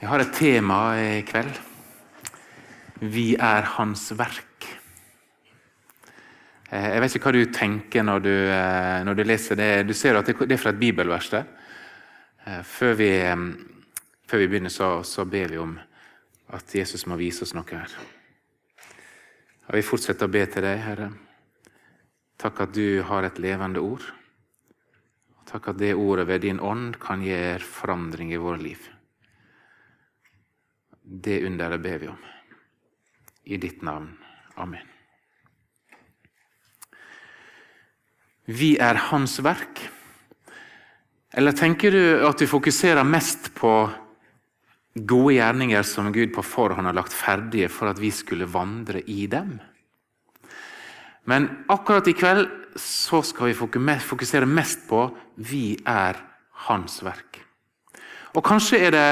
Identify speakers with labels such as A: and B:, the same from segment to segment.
A: Jeg har et tema i kveld. Vi er Hans verk. Eh, jeg vet ikke hva du tenker når du, eh, når du leser det. Du ser at det er fra et bibelvers der. Eh, før vi, før vi begynner, så, så, ber vi om at Jesus må vise oss noe her. Og Vi fortsetter å be til deg, Herre. Takk at du har et levende ord. Takk at det ordet ved din ånd kan gjøre forandring i våre liv. Det underet ber vi om. I ditt navn. Amen. Vi er Hans verk. Eller tenker du at vi fokuserer mest på gode gjerninger som Gud på forhånd har lagt ferdige for at vi skulle vandre i dem? Men akkurat i kveld så skal vi fokusere mest på vi er Hans verk. Og kanskje er det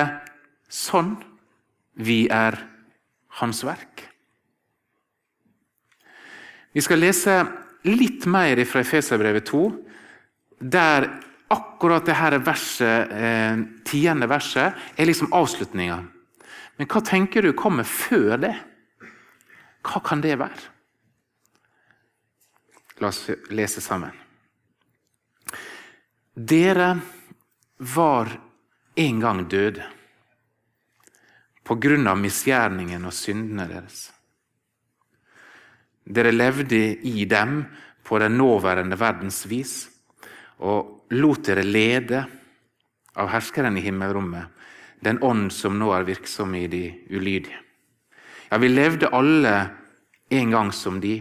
A: sånn vi er Hans verk. Vi skal lese litt mer fra Efeserbrevet 2, der akkurat dette verset, eh, tiende verset er liksom avslutninga. Men hva tenker du kommer før det? Hva kan det være? La oss lese sammen. Dere var en gang døde på grunn av misgjerningen og syndene deres. Dere levde i dem på den nåværende verdens vis og lot dere lede av herskeren i himmelrommet, den ånd som nå er virksom i de ulydige. Ja, vi levde alle en gang som de.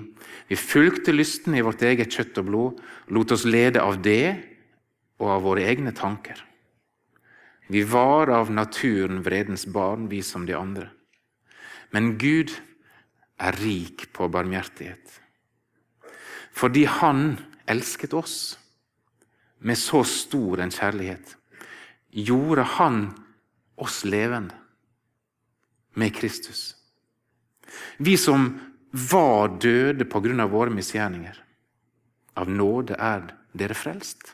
A: Vi fulgte lysten i vårt eget kjøtt og blod, lot oss lede av det og av våre egne tanker. Vi var av naturen vredens barn, vi som de andre. Men Gud er rik på barmhjertighet. Fordi Han elsket oss med så stor en kjærlighet, gjorde Han oss levende med Kristus. Vi som var døde på grunn av våre misgjerninger. Av nåde er dere frelst.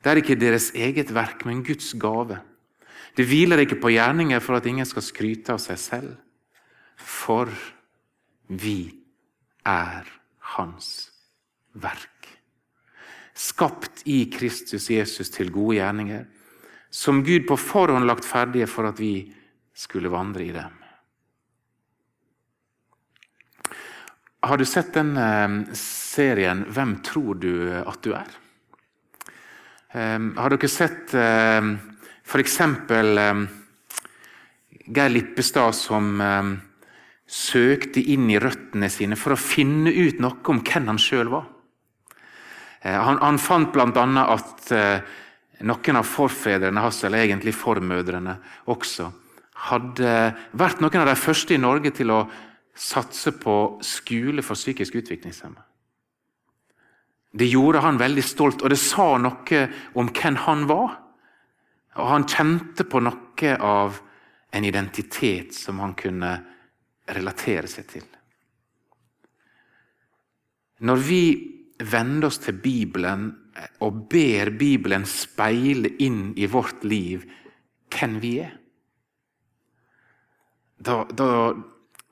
A: Det er ikke deres eget verk, men Guds gave. Det hviler ikke på gjerninger for at ingen skal skryte av seg selv. For vi er Hans verk. Skapt i Kristus Jesus til gode gjerninger, som Gud på forhånd lagt ferdige for at vi skulle vandre i dem. Har du sett den eh, serien 'Hvem tror du at du er'? Ehm, har dere sett uh, f.eks. Um, Geir Lippestad som søkte inn i røttene sine for å finne ut noe om hvem han sjøl var? Uh, han, han, fant bl.a. at uh, noen av forfedrene hans, eller egentlig formødrene også, hadde vært noen av de første i Norge til å satse på skole for psykisk utviklingshemmede. Det gjorde han veldig stolt, og det sa noe om hvem han var. Og Han kjente på noe av en identitet som han kunne relatere seg til. Når vi vender oss til Bibelen og ber Bibelen speile inn i vårt liv hvem vi er, da, da,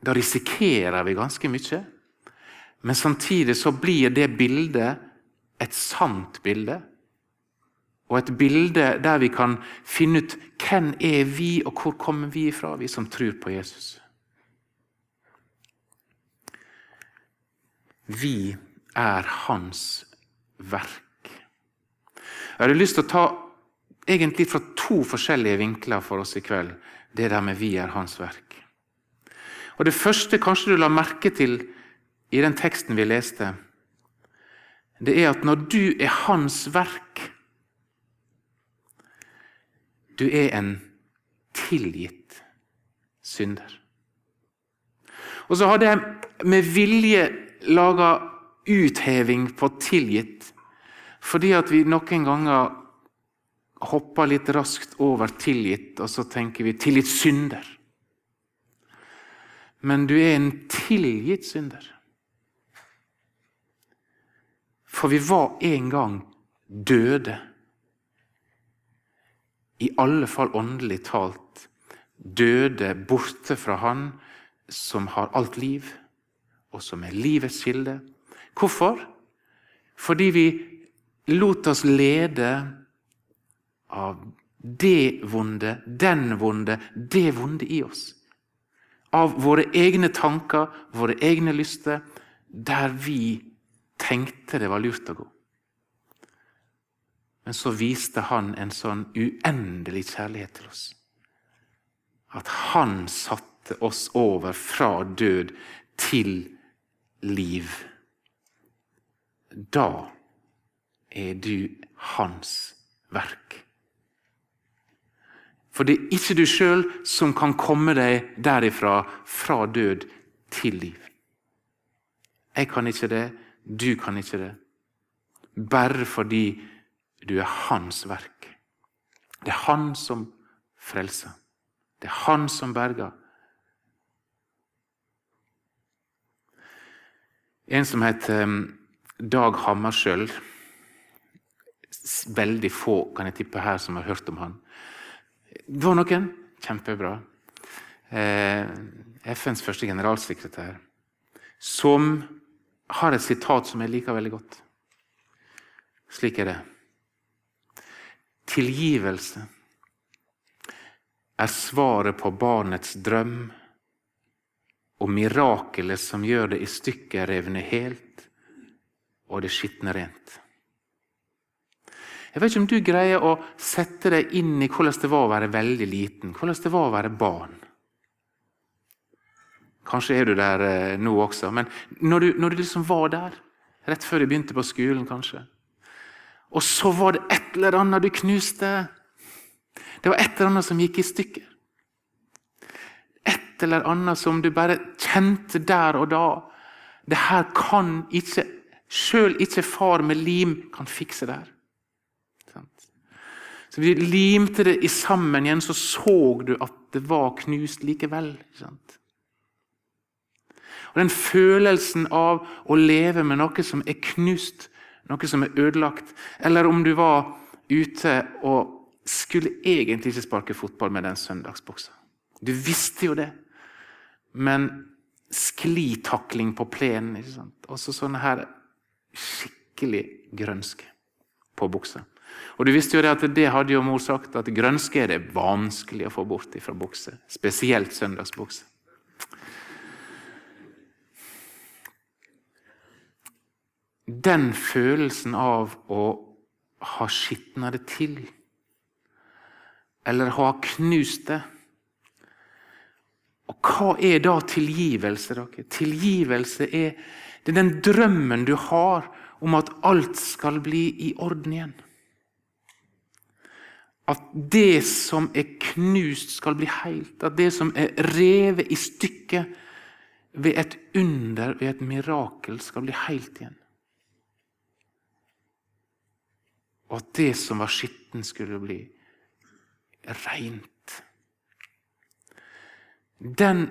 A: da risikerer vi ganske mye. Men samtidig så blir det bildet et sant bilde. Og et bilde der vi kan finne ut hvem er vi, og hvor kommer vi fra, vi som tror på Jesus. Vi er hans verk. Jeg hadde lyst til å ta egentlig fra to forskjellige vinkler for oss i kveld. Det der med 'vi er hans verk'. Og Det første kanskje du la merke til i den teksten vi leste, det er at når du er hans verk Du er en tilgitt synder. Og så hadde jeg med vilje laga utheving på tilgitt, fordi at vi noen ganger hopper litt raskt over tilgitt, og så tenker vi 'tilgitt synder'. Men du er en tilgitt synder. For vi var en gang døde. I alle fall åndelig talt. Døde borte fra Han som har alt liv, og som er livets kilde. Hvorfor? Fordi vi lot oss lede av det vonde, den vonde, det vonde i oss. Av våre egne tanker, våre egne lyster, der vi tenkte det var lurt å gå. Men så viste han en sånn uendelig kjærlighet til oss. At han satte oss over fra død til liv. Da er du hans verk. For det er ikke du sjøl som kan komme deg derifra, fra død til liv. Jeg kan ikke det, du kan ikke det. Bare fordi du er hans verk. Det er han som frelser. Det er han som berger. En som heter um, Dag Hammarskjöld Veldig få kan jeg tippe her som har hørt om han. Det var noen. Kjempebra. Eh, FNs første generalsekretær, som har et sitat som jeg liker veldig godt. Slik er det. Tilgivelse er svaret på barnets drøm og mirakelet som gjør det i stykker revne helt og det skitne rent. Jeg vet ikke om du greier å sette deg inn i hvordan det var å være veldig liten, hvordan det var å være barn. Kanskje er du der eh, nå også, men når du, når du liksom var der, rett før du begynte på skolen, kanskje, og så var det et eller annet du knuste Det var et eller annet som gikk i stykker. Et eller annet som du bare kjente der og da. Det her kan ikke Sjøl ikke far med lim kan fikse det her. Så vi limte det sammen igjen, så så du at det var knust likevel. Og Den følelsen av å leve med noe som er knust, noe som er ødelagt, eller om du var ute og skulle egentlig ikke sparke fotball med den søndagsbuksa. Du visste jo det, men sklitakling på plenen. ikke Og så sånn her skikkelig grønske på buksa. Og du visste jo det at det hadde jo mor sagt, at grønske er det vanskelig å få bort fra bukse. Spesielt søndagsbukse. Den følelsen av å ha skitna det til, eller ha knust det Og hva er da tilgivelse? Dere? Tilgivelse er, er den drømmen du har om at alt skal bli i orden igjen at det som er knust, skal bli helt. At det som er revet i stykker ved et under, ved et mirakel, skal bli helt igjen. Og at det som var skitten, skulle bli reint. Den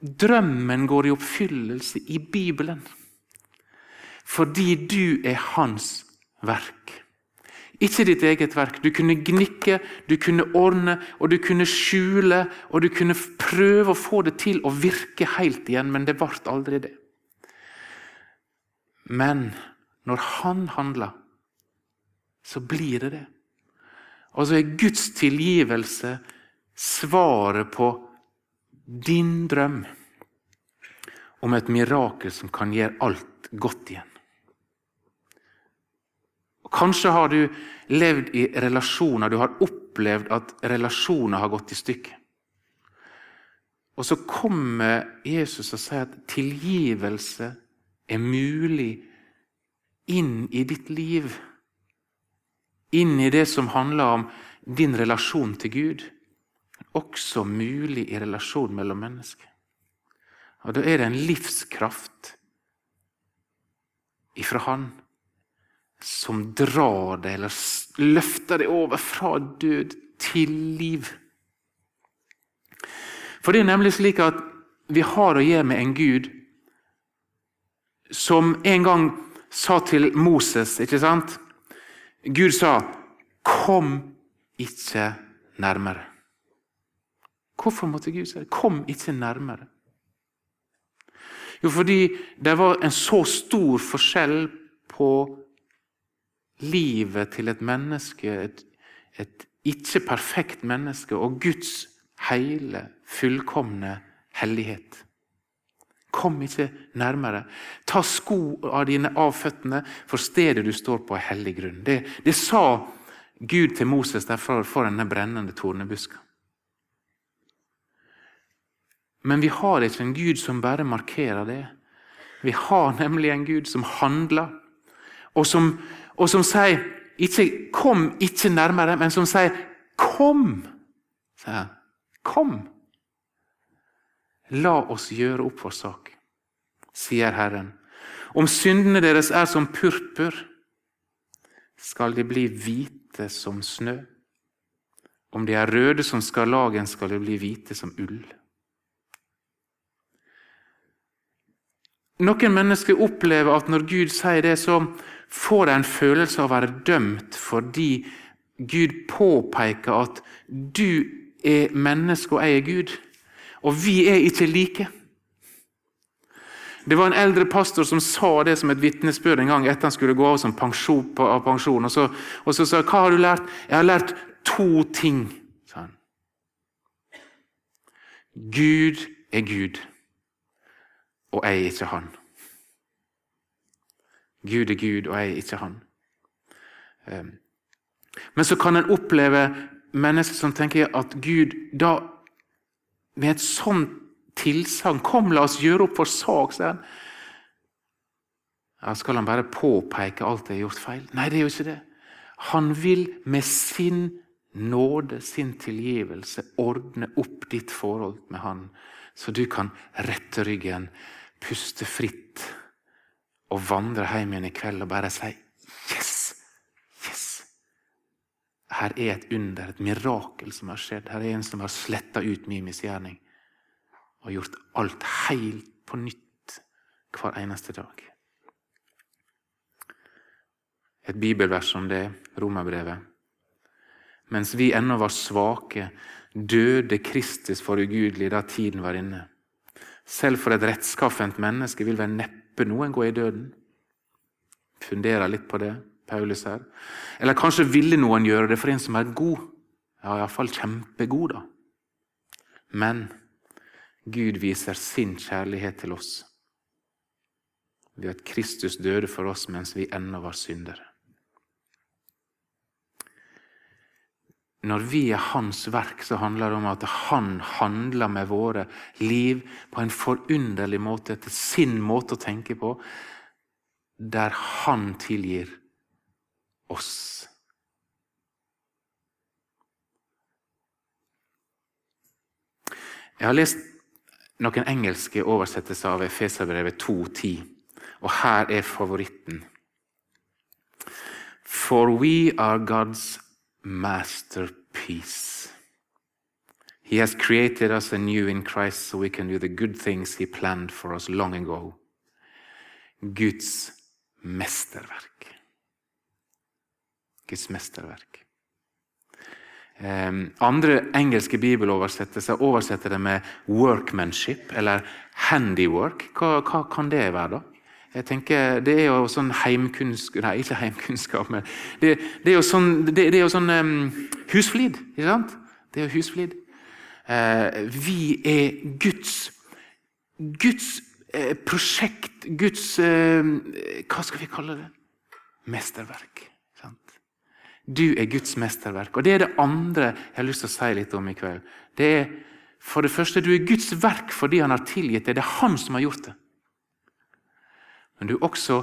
A: drømmen går i oppfyllelse i Bibelen fordi du er hans verk. Ikke ditt eget verk. Du kunne gnikke, du kunne ordne, og du kunne skjule, og du kunne prøve å få det til å virke helt igjen, men det ble aldri det. Men når han handler, så blir det det. Og så er Guds tilgivelse svaret på din drøm om et mirakel som kan gjøre alt godt igjen. Kanskje har du levd i relasjoner, du har opplevd at relasjoner har gått i stykker. Og så kommer Jesus og sier at tilgivelse er mulig inn i ditt liv. Inn i det som handler om din relasjon til Gud. også mulig i relasjon mellom mennesker. Og Da er det en livskraft ifra Han som drar deg, eller løfter deg over fra død til liv. For det er nemlig slik at vi har å gjøre med en Gud som en gang sa til Moses, ikke sant? Gud sa 'Kom ikke nærmere'. Hvorfor måtte Gud si det? 'Kom ikke nærmere'. Jo, fordi det var en så stor forskjell på livet til et menneske, et, et ikke perfekt menneske, og Guds hele, fullkomne hellighet. Kom ikke nærmere. Ta sko av dine av føttene, for stedet du står på, er hellig grunn. Det, det sa Gud til Moses derfor for denne brennende tornebuska. Men vi har ikke en Gud som bare markerer det. Vi har nemlig en Gud som handler, og som, og som sier ikke 'kom ikke nærmere', men som sier 'kom'. Kom! La oss gjøre opp vår sak, sier Herren. Om syndene deres er som purpur, skal de bli hvite som snø. Om de er røde som skarlagen, skal de bli hvite som ull. Noen mennesker opplever at når Gud sier det, så får de en følelse av å være dømt fordi Gud påpeker at du er menneske og jeg er Gud. Og vi er ikke like. Det var en eldre pastor som sa det som et vitnesbyrd en gang etter han skulle gå av som pensjon, av pensjon. Og så, og så sa han, 'Hva har du lært?' 'Jeg har lært to ting', sa han. Gud er Gud, og jeg er ikke han. Gud er Gud, og jeg er ikke han. Ehm, men så kan en oppleve mennesker som tenker at Gud da med et sånt tilsagn Kom, la oss gjøre opp vår sak, sier han. Ja, skal han bare påpeke alt jeg har gjort feil? Nei, det er jo ikke det. Han vil med sin nåde, sin tilgivelse, ordne opp ditt forhold med han, så du kan rette ryggen, puste fritt og vandre hjem igjen i kveld og bare si! Yes! Her er et under, et mirakel som har skjedd. Her er en som har sletta ut min misgjerning og gjort alt helt på nytt hver eneste dag. Et bibelvers om det, romerbrevet. Mens vi ennå var svake, døde Kristus for ugudelig da tiden var inne. Selv for et rettskaffent menneske vil vel neppe noen gå i døden. Funderer litt på det, Paulus her. Eller kanskje ville noen gjøre det for en som er god. Ja, iallfall kjempegod, da. Men Gud viser sin kjærlighet til oss ved at Kristus døde for oss mens vi ennå var syndere. Når vi er Hans verk, så handler det om at Han handler med våre liv på en forunderlig måte, etter sin måte å tenke på, der Han tilgir oss. Jeg har lest noen engelske oversettelser av Efeserbrevet 2.10, og her er favoritten. For we are God's masterpiece. He has created us anew in Christ so we can do the good things He planned for us long ago. Guds mesterverk. Guds mesterverk. Um, andre engelske bibeloversettelser oversetter det med 'workmanship' eller 'handiwork'. Hva, hva, kan det være, da? Jeg tenker, Det er jo sånn heimkunnskap Nei, ikke heimkunnskap, men det, det er jo sånn, det, det er jo sånn um, husflid. ikke sant? Det er jo husflid. Uh, vi er Guds Guds uh, prosjekt, Guds uh, Hva skal vi kalle det? Mesterverk. Du er Guds mesterverk. Og Det er det andre jeg har lyst til å si litt om i kveld. Det er For det første, du er Guds verk fordi han har tilgitt deg. Det er han som har gjort det. Men du er også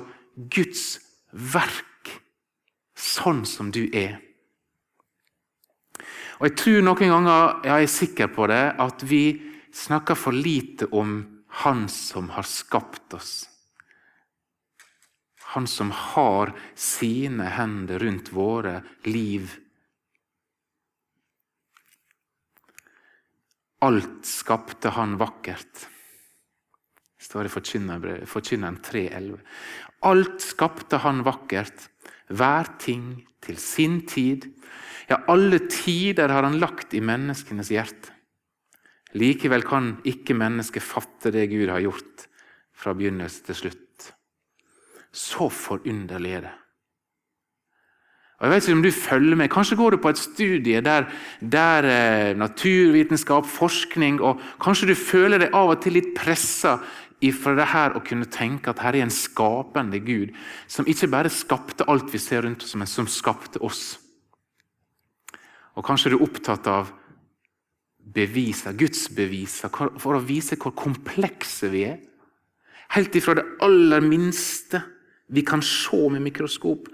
A: Guds verk sånn som du er. Og Jeg tror noen ganger, ja, jeg er sikker på det, at vi snakker for lite om Han som har skapt oss. Han som har sine hender rundt våre liv. Alt skapte han vakkert. Det står i Forkynneren 3,11. Alt skapte han vakkert, hver ting til sin tid. Ja, alle tider har han lagt i menneskenes hjerte. Likevel kan ikke mennesket fatte det Gud har gjort fra begynnelse til slutt. Så forunderlig er det. Og jeg vet ikke om du følger med. Kanskje går du på et studie der, der eh, naturvitenskap, forskning og Kanskje du føler deg av og til litt pressa ifra det her å kunne tenke at her er en skapende Gud som ikke bare skapte alt vi ser rundt oss, men som skapte oss. Og Kanskje du er opptatt av beviser, gudsbeviser, for å vise hvor komplekse vi er. Helt ifra det aller minste vi kan se med mikroskop,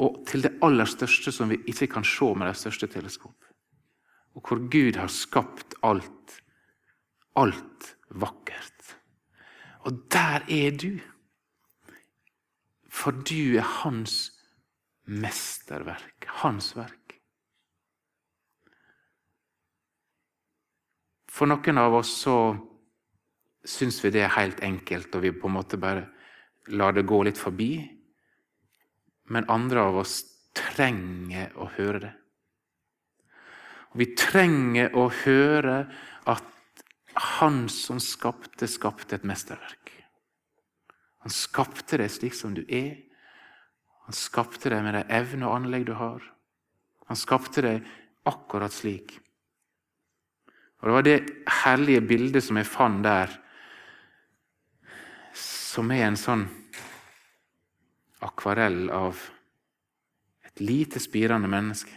A: og til det aller største som vi ikke kan se med de største teleskop. Og hvor Gud har skapt alt. Alt vakkert. Og der er du. For du er hans mesterverk, hans verk. For noen av oss så syns vi det er helt enkelt, og vi på en måte bare lar det gå litt forbi. Men andre av oss trenger å høre det. Og vi trenger å høre at Han som skapte, skapte et mesterverk. Han skapte deg slik som du er. Han skapte deg med de evner og anlegg du har. Han skapte deg akkurat slik. Og Det var det herlige bildet som jeg fant der, som er en sånn akvarell av et lite, spirende menneske.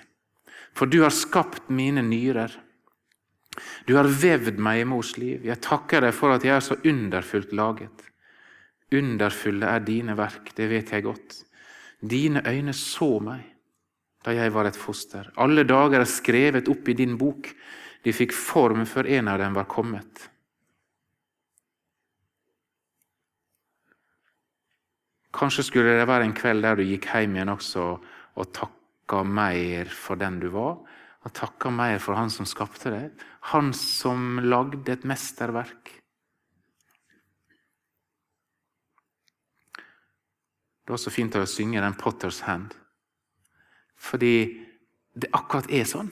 A: For du har skapt mine nyrer. Du har vevd meg i mors liv. Jeg takker deg for at jeg er så underfullt laget. Underfulle er dine verk, det vet jeg godt. Dine øyne så meg da jeg var et foster. Alle dager er skrevet opp i din bok. De fikk form før en av dem var kommet. Kanskje skulle det være en kveld der du gikk hjem igjen også og takka mer for den du var. Og takka mer for han som skapte deg. Han som lagde et mesterverk. Det er også fint å synge den 'Potters Hand'. Fordi det akkurat er sånn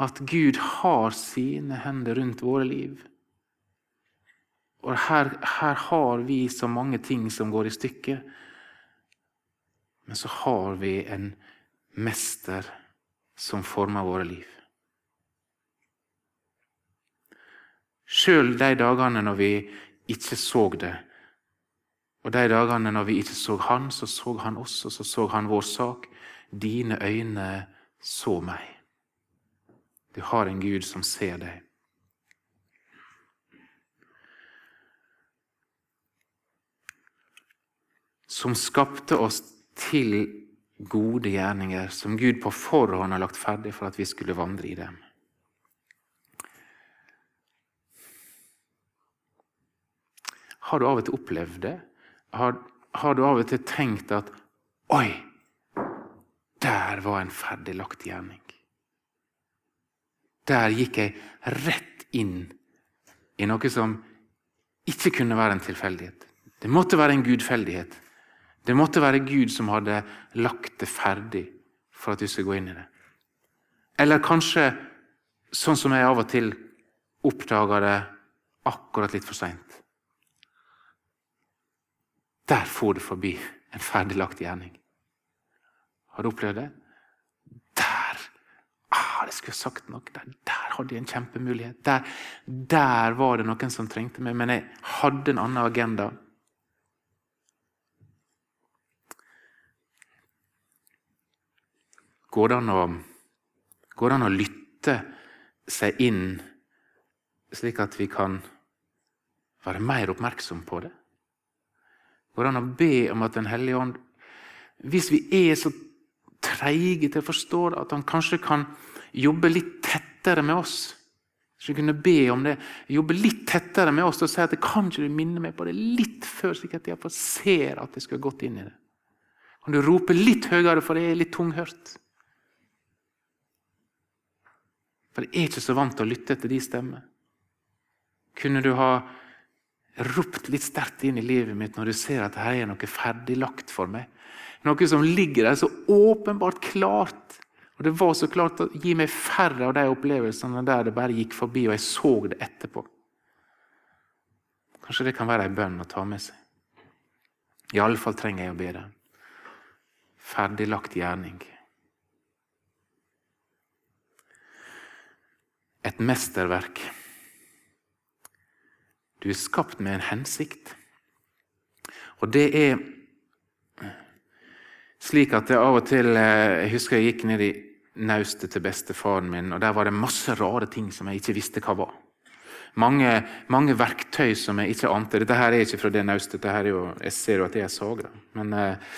A: at Gud har sine hender rundt våre liv. Og her, her, har vi så mange ting som går i stykker. Men så har vi en mester som former våre liv. Sjøl de dagene når vi ikke så det, og de dagene når vi ikke så han, så så han oss, og så så han vår sak. Dine øyne så meg. Du har en Gud som ser deg. Som skapte oss til gode gjerninger, som Gud på forhånd har lagt ferdig for at vi skulle vandre i dem. Har du av og til opplevd det? Har, har du av og til tenkt at Oi! Der var en ferdiglagt gjerning. Der gikk jeg rett inn i noe som ikke kunne være en tilfeldighet. Det måtte være en gudfeldighet. Det måtte være Gud som hadde lagt det ferdig for at du skulle gå inn i det. Eller kanskje, sånn som jeg av og til oppdager det akkurat litt for seint. Der for det forbi en ferdiglagt gjerning. Har du opplevd det? Der ah, Jeg skulle sagt noe. Der, der hadde jeg en kjempemulighet. Der, der var det noen som trengte meg, men jeg hadde en annen agenda. Går det an å, går det an å lytte seg inn, slik at vi kan være mer oppmerksom på det? Går det an å be om at Den hellige ånd Hvis vi er så treige til å forstå det, at han kanskje kan jobbe litt tettere med oss. Så vi kunne be om det. Jobbe litt tettere med oss og si at kan ikke du minne meg på det litt før, slik at jeg ser at jeg skulle gått inn i det. Kan du rope litt høyere, for jeg er litt tunghørt? For jeg er ikke så vant til å lytte til de stemmer. Kunne du ha ropt litt sterkt inn i livet mitt når du ser at her er noe ferdiglagt for meg? Noe som ligger der så åpenbart klart. Og Det var så klart å gi meg færre av de opplevelsene der det bare gikk forbi, og jeg så det etterpå. Kanskje det kan være ei bønn å ta med seg. I alle fall trenger jeg å be det. Ferdiglagt gjerning. Et mesterverk. Du er skapt med en hensikt. Og det er slik at jeg av og til eh, Jeg husker jeg gikk ned i naustet til bestefaren min, og der var det masse rare ting som jeg ikke visste hva var. Mange, mange verktøy som jeg ikke ante. Dette her er ikke fra det naustet. Jeg ser jo at det er sagra. Men, eh,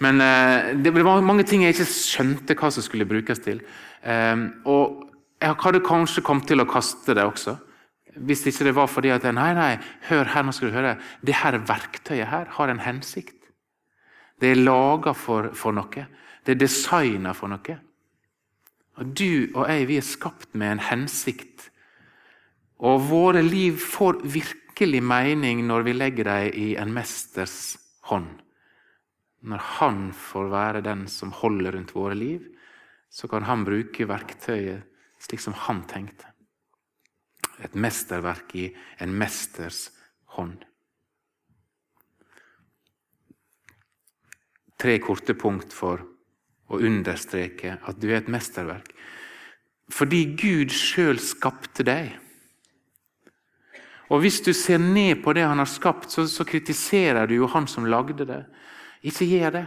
A: men eh, det var mange ting jeg ikke skjønte hva som skulle brukes til. Og jeg hadde kanskje kommet til å kaste det også. Hvis ikke det var fordi at Nei, nei, hør her, nå skal du høre. Det her verktøyet her har en hensikt. Det er laga for, for, noe. Det er designa for noe. Og Du og jeg vi er skapt med en hensikt. Og våre liv får virkelig mening når vi legger dem i en mesters hånd. Når han får være den som holder rundt våre liv, så kan han bruke verktøyet slik som han tenkte et mesterverk i en mesters hånd. Tre korte punkt for å understreke at du er et mesterverk. Fordi Gud sjøl skapte deg. Og Hvis du ser ned på det han har skapt, så, så kritiserer du jo han som lagde det. Ikke gjør det.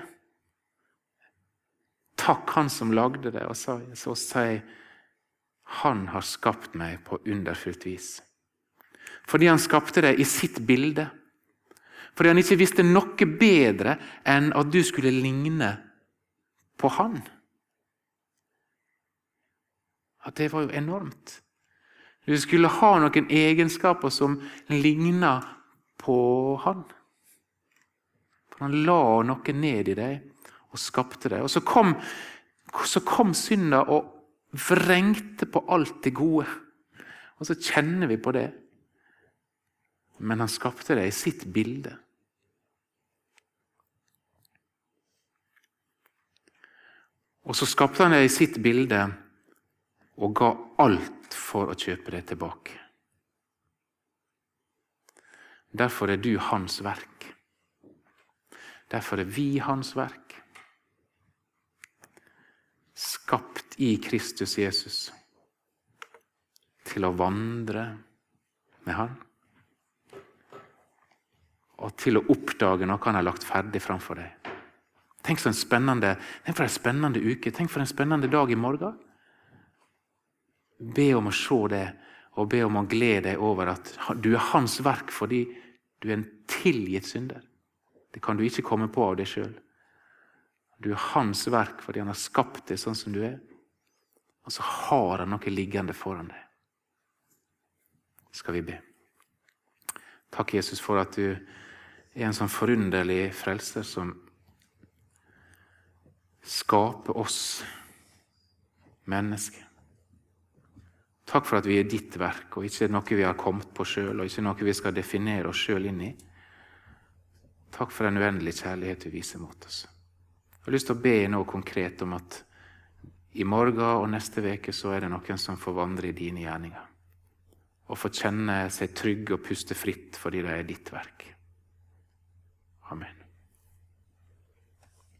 A: Takk han som lagde det, og så, så si han har skapt meg på underfullt vis. Fordi han skapte deg i sitt bilde. Fordi han ikke visste noe bedre enn at du skulle ligne på han. At det var jo enormt. Du skulle ha noen egenskaper som ligna på han. For han la noe ned i deg og skapte deg. Og så kom, kom synda og vrengte på alt det gode. Og så kjenner vi på det. Men han skapte det i sitt bilde. Og så skapte han det i sitt bilde og ga alt for å kjøpe det tilbake. Derfor er du hans verk. Derfor er vi hans verk skapt i Kristus Jesus til å vandre med Han. Og til å oppdage noe han har lagt ferdig framfor deg. Tenk, så en spennende, tenk for en spennende uke. Tenk for en spennende dag i morgen. Be om å se det, og be om å glede deg over at du er hans verk fordi du er en tilgitt synder. Det kan du ikke komme på av deg sjøl. Du er hans verk fordi han har skapt deg sånn som du er. Og så har han noe liggende foran deg. Skal vi be. Takk, Jesus, for at du er en sånn forunderlig frelser som skaper oss mennesker. Takk for at vi er ditt verk, og ikke noe vi har kommet på sjøl, og ikke noe vi skal definere oss sjøl inn i. Takk for den uendelige kjærlighet du viser mot oss. Jeg har lyst til å be noe konkret om at i morgen og neste uke så er det noen som får vandre i dine gjerninger. Og får kjenne seg trygge og puste fritt fordi det er ditt verk. Amen.